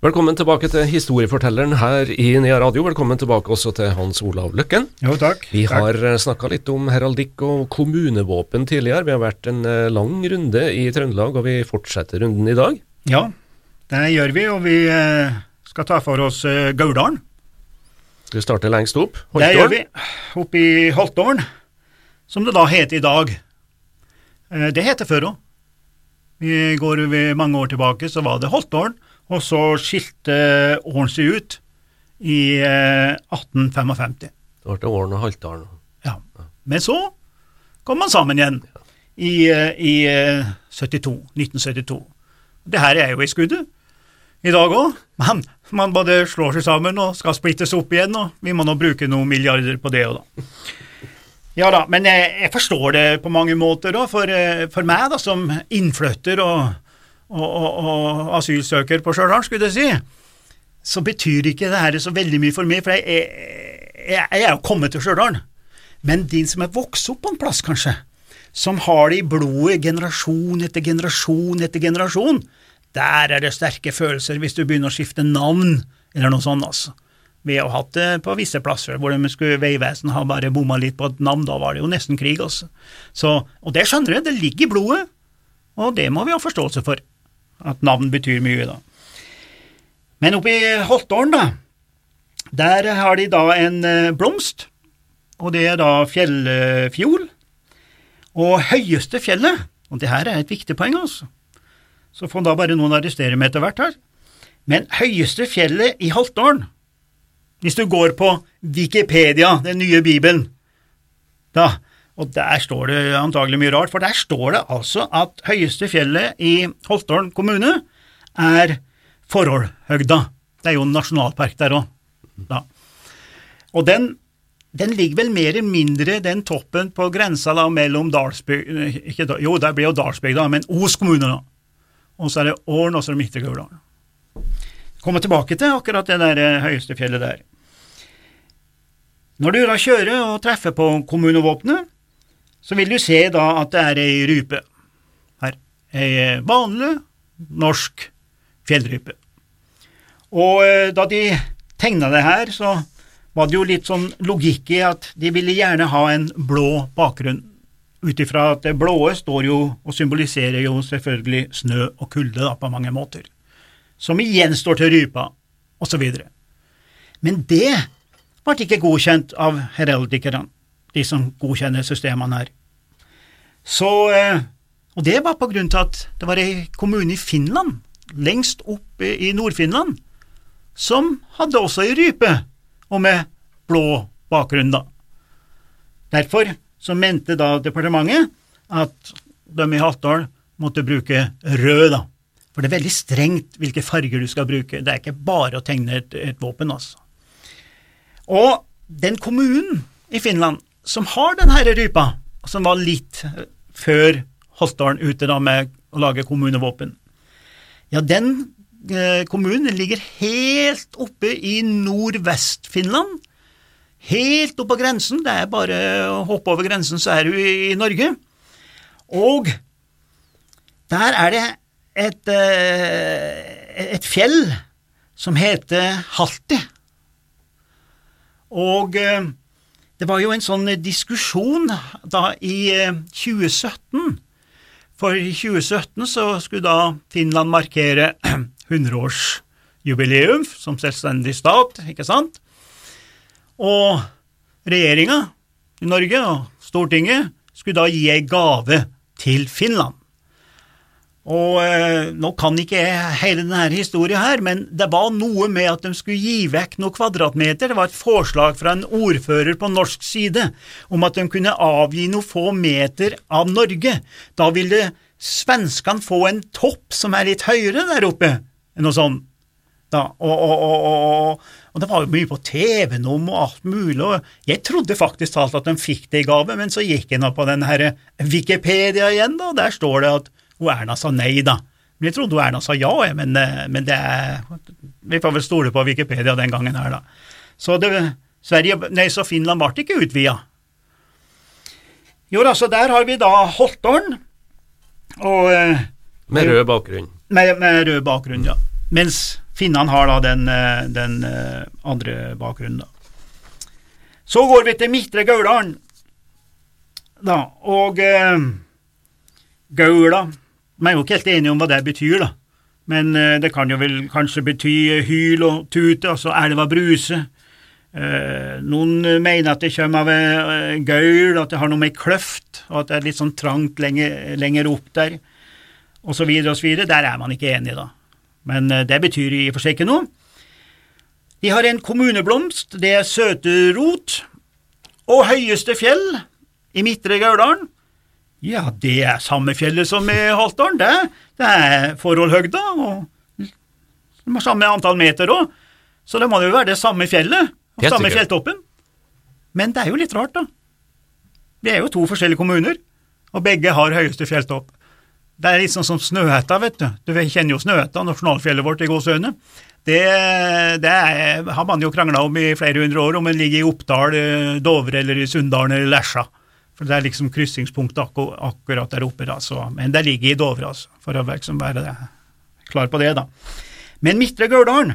Velkommen tilbake til Historiefortelleren her i Nea Radio. Velkommen tilbake også til Hans Olav Løkken. Jo, takk. Vi har snakka litt om heraldikk og kommunevåpen tidligere. Vi har vært en eh, lang runde i Trøndelag, og vi fortsetter runden i dag. Ja, det gjør vi, og vi eh, skal ta for oss eh, Gauldalen. Vi starter lengst opp. Det gjør vi. Oppe i Holtålen, som det da heter i dag. Eh, Det heter før òg. Vi går mange år tilbake, så var det Holtålen, og så skilte åren seg ut i eh, 1855. Det ble Åren og Haltdalen. Ja. Men så kom man sammen igjen i, eh, i eh, 72, 1972. Det her er jo i skuddet i dag òg. Man, man både slår seg sammen og skal splittes opp igjen, og vi må nå bruke noen milliarder på det òg, da. Ja da, men jeg, jeg forstår det på mange måter, da, for, eh, for meg da, som innflytter og, og, og, og asylsøker på Stjørdal, skulle jeg si, så betyr ikke det her så veldig mye for meg, for jeg, jeg, jeg, er jo kommet til Stjørdal. Men de som er vokst opp på en plass, kanskje, som har det i blodet generasjon etter generasjon etter generasjon, der er det sterke følelser hvis du begynner å skifte navn, eller noe sånt, altså. Vi har hatt det på visse plasser hvor Vegvesenet har bare bomma litt på et navn, da var det jo nesten krig, altså. Så, og det skjønner jeg, det ligger i blodet, og det må vi ha forståelse for, at navn betyr mye, da. Men oppe i Holtålen, da, der har de da en eh, blomst, og det er da fjellfjol. Og høyeste fjellet, og det her er et viktig poeng, altså, så får da bare noen arrestere meg etter hvert her, men høyeste fjellet i Holtålen, hvis du går på Wikipedia, den nye bibelen, da, og der står det antagelig mye rart, for der står det altså at høyeste fjellet i Holtålen kommune er Forholdhøgda. Det er jo en nasjonalpark der òg. Og den, den ligger vel mer eller mindre den toppen på grensa da mellom Dalsbygd Jo, der blir jo Dalsbygda, men Os kommune, da. Og så er det Åren, og så er det Midtre Gauldalen. Kommer tilbake til akkurat det der eh, høyeste fjellet der. Når du da kjører og treffer på kommunevåpenet, så vil du se da at det er ei rype her. Ei eh, vanlig norsk fjellrype. Og eh, da de tegna det her, så var det jo litt sånn logikk i at de ville gjerne ha en blå bakgrunn, ut ifra at det blåe står jo og symboliserer jo selvfølgelig snø og kulde da, på mange måter, som igjen står til rypa, osv. Men det ble ikke godkjent av heraldikerne, de som godkjenner systemene her. Så, eh, og det var på grunn til at det var ei kommune i Finland, lengst oppe i Nord-Finland, som hadde også ei rype, og med blå bakgrunn, da. Derfor så mente da departementet at de i Hattdal måtte bruke rød, da. For det er veldig strengt hvilke farger du skal bruke, det er ikke bare å tegne et, et våpen, altså. Og den kommunen i Finland som har den her rypa, som var litt eh, før Holtdalen ute da med å lage kommunevåpen, ja, den eh, kommunen ligger helt oppe i nordvest-Finland. Helt oppe på grensen. Det er bare å hoppe over grensen, så er du i, i Norge. Og der er det et, eh, et fjell som heter Halti. Og eh, det var jo en sånn diskusjon da i eh, 2017 for i 2017 så skulle da Finland markere 100-årsjubileum som selvstendig stat, ikke sant? Og regjeringa i Norge og Stortinget skulle da gi ei gave til Finland. Og eh, nå kan ikke jeg hele denne historien her, men det var noe med at de skulle gi vekk noen kvadratmeter. Det var et forslag fra en ordfører på norsk side om at de kunne avgi noen få meter av Norge. Da ville svenskene få en topp som er litt høyere der oppe, enn noe sånt. Da, og, og, og, og, det var jo mye på TV-en om og alt mulig, og jeg trodde faktisk talt at de fikk det i gave, men så gikk jeg nå på den her Wikipedia igjen, da, og der står det at og Erna sa nei, da. Men jeg trodde Erna sa ja, men, eh, men det er Vi får vel stole på Wikipedia den gangen her, da. Så, det, Sverige, nei, så Finland ble ikke utvida. Jo da, så der har vi da Holtålen, og eh, Med rød bakgrunn. med, med rød bakgrunn, ja. Mens finnene har da den, eh, den andre bakgrunnen, da. Så går vi til Midtre Gauldalen, da, og eh, Gaula Vi er jo ikke helt enige om hva det betyr, da. Men eh, det kan jo vel kanskje bety hyl og tute, altså elva bruse. Eh, noen mener at det kommer av eh, gaul, at det har noe med kløft, og at det er litt sånn trangt lenger, lenger opp der, og så videre og så videre. Der er man ikke enig, da. Men eh, det betyr i og for seg ikke noe. De har en kommuneblomst, det er søterot, og høyeste fjell i Midtre Gauldalen. Ja, det er samme fjellet som i Haltdalen, det. Det er forholdhøgda, og de har samme antall meter òg. Så det må jo være det samme fjellet, og Helt samme sikkert. fjelltoppen. Men det er jo litt rart, da. Det er jo to forskjellige kommuner, og begge har høyeste fjelltopp. Det er litt sånn som Snøhetta, vet du. Du kjenner jo Snøhetta, nasjonalfjellet vårt i Gåsøyene. Det, det er, har man jo krangla om i flere hundre år, om en ligger i Oppdal, Dovre eller i Sunndalen eller Lesja. For det er liksom kryssingspunktet akkur akkurat der oppe, da. Så, men det ligger i Dovre, altså, for å liksom være klar på det, da. Men Midtre Gørdalen,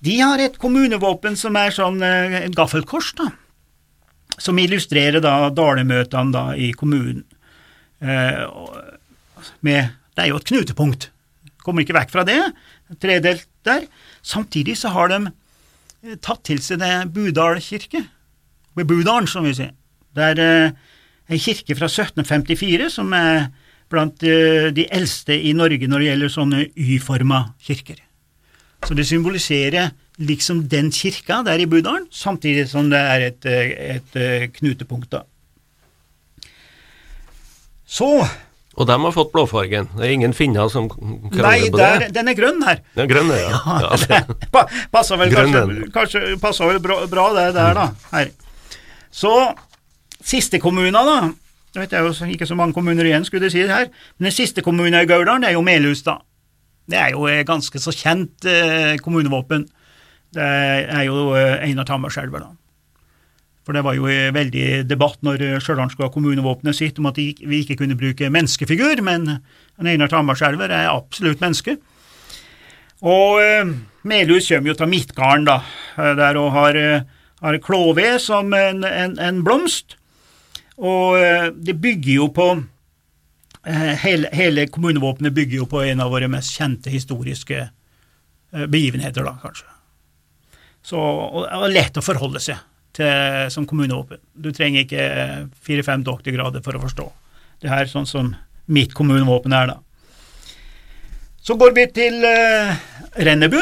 de har et kommunevåpen som er sånn eh, gaffelkors, da. Som illustrerer da dalemøtene da i kommunen. Eh, med, det er jo et knutepunkt. Kommer ikke vekk fra det. Tredelt der. Samtidig så har de eh, tatt til seg det Budal kirke. Ved Budalen, som vi sier. Det er eh, en kirke fra 1754 som er blant eh, de eldste i Norge når det gjelder sånne Y-forma kirker. Så det symboliserer liksom den kirka der i Budalen, samtidig som det er et, eh, et, knutepunkt, da. Så Og de har fått blåfargen. Det er ingen finner som krangler på der, det. den er grønn her. Den er grønn, ja. ja det. Passer vel Grønn kanskje, kanskje passer vel bra, bra det der, da. Her. Så siste kommuna, da. Jeg vet det er jo ikke så mange kommuner igjen, skulle det si det her. Men den siste kommunen i Gauldalen det er jo Melhus, da. Det er jo et ganske så kjent eh, kommunevåpen. Det er jo eh, Einar Tambarskjelver, da. For det var jo eh, veldig debatt når eh, Stjørdal skulle ha kommunevåpenet sitt om at vi ikke kunne bruke menneskefigur, men Einar Tambarskjelver er absolutt menneske. Og eh, Melhus kommer jo til Midtgarden, da, eh, der og har, eh, har klove som en, en, en blomst. Og eh, det bygger jo på eh, hele, hele kommunevåpenet bygger jo på en av våre mest kjente historiske eh, begivenheter, da, kanskje. Så, og, er lett å forholde seg til som kommunevåpen. Du trenger ikke fire-fem doktorgrader for å forstå. Det her er sånn som mitt kommunevåpen er, da. Så går vi til uh, Rennebu,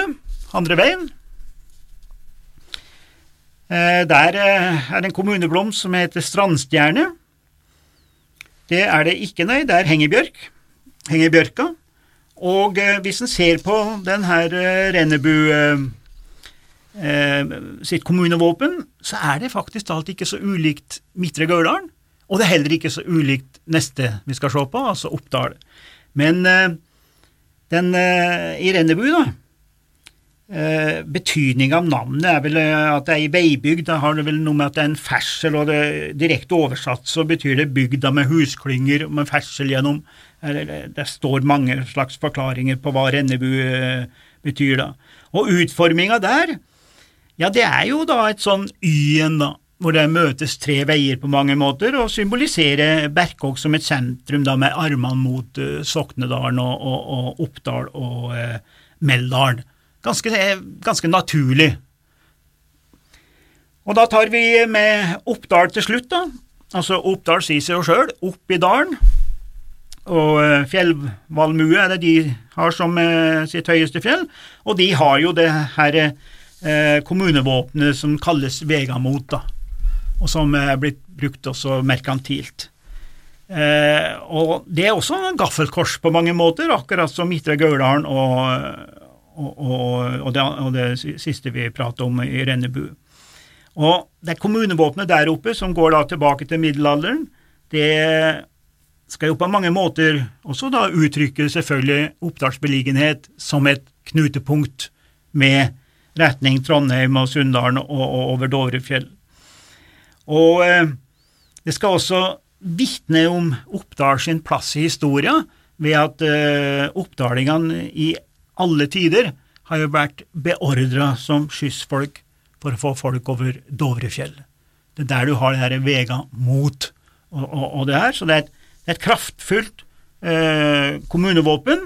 andre veien. Eh, der eh, er det en kommuneblomst som heter strandstjerne. Det er det ikke, nei, det er hengebjørk. Hengebjørka. Og eh, hvis en ser på den her Rennebu sitt kommunevåpen, så er det faktisk alt ikke så ulikt Midtre Gauldalen. Og det er heller ikke så ulikt neste vi skal se på, altså Oppdal. Men den i Rennebu, da, eh, betydninga av navnet er vel eh, at det er i veibygd. Da har det vel noe med at det er en fersel, og det direkte oversatt så betyr det bygda med husklynger med fersel gjennom. Eller, Det står mange slags forklaringer på hva Rennebu eh, betyr, da. Og utforminga der, ja, det er jo da et sånn Y-en, da, hvor det møtes tre veier på mange måter, og symboliserer Berkåk som et sentrum, da, med armene mot uh, Soknedalen og, og, og Oppdal og uh, Meldalen. Ganske, eh, ganske naturlig. Og da tar vi med Oppdal til slutt, da. Altså Oppdal sier seg jo sjøl, opp i dalen. Og eh, fjellvalmue er det de har som eh, sitt høyeste fjell, og de har jo det her eh, kommunevåpenet som kalles Vegamot, da, og som er blitt brukt også merkantilt. Og det er også en gaffelkors på mange måter, akkurat som Midtre Gauldalen og, og, og, og, det, og det siste vi pratet om i Rennebu. Og det kommunevåpenet der oppe, som går da tilbake til middelalderen, det skal jo på mange måter også da uttrykke selvfølgelig Oppdals beliggenhet som et knutepunkt med retning Trondheim og Sunndalen og, og over Dovrefjell. Og eh, det skal også vitne om Oppdal sin plass i historia ved at eh, oppdalingene i alle tider har jo vært beordra som skyssfolk for å få folk over Dovrefjell. Det er der du har de vega mot og, og, og, det her. Så det er et, det er et kraftfullt eh, kommunevåpen.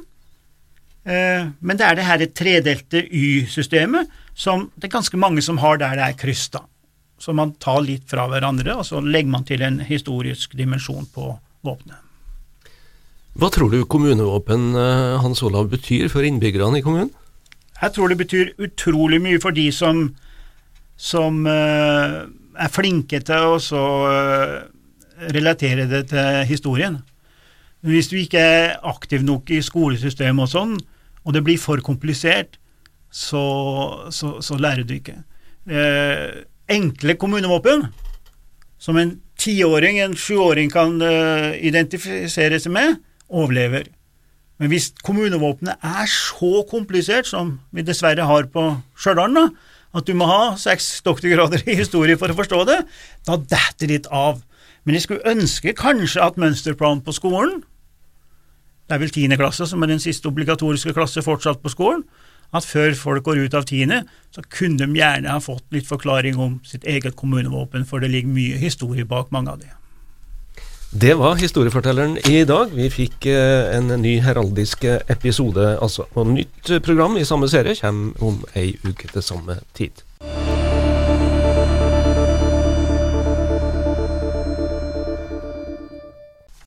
Eh, men det er det her tredelte Y-systemet som det er ganske mange som har der det er kryss, da. Så man tar litt fra hverandre, og så legger man til en historisk dimensjon på våpenet. Hva tror du kommunevåpen eh, Hans Olav betyr for innbyggerne i kommunen? Jeg tror det betyr utrolig mye for de som, som uh, er flinke til å uh, relatere det til historien. Hvis du ikke er aktiv nok i skolesystemet og sånn, og det blir for komplisert, så, så, så lærer du ikke. Uh, enkle kommunevåpen, som en tiåring, en sjuåring kan uh, identifisere seg med, overlever. Men hvis kommunevåpenet er så komplisert som vi dessverre har på Stjørdal, at du må ha seks doktorgrader i historie for å forstå det, da detter det litt av. Men jeg skulle ønske kanskje at mønsterplanen på skolen, det er vel tiende klasse som er den siste obligatoriske klasse fortsatt på skolen, at før folk går ut av tiende, så kunne de gjerne ha fått litt forklaring om sitt eget kommunevåpen, for det ligger mye historie bak mange av det. Det var historiefortelleren i dag. Vi fikk eh, en ny heraldisk episode, altså. Og nytt program i samme serie kommer om ei uke til samme tid.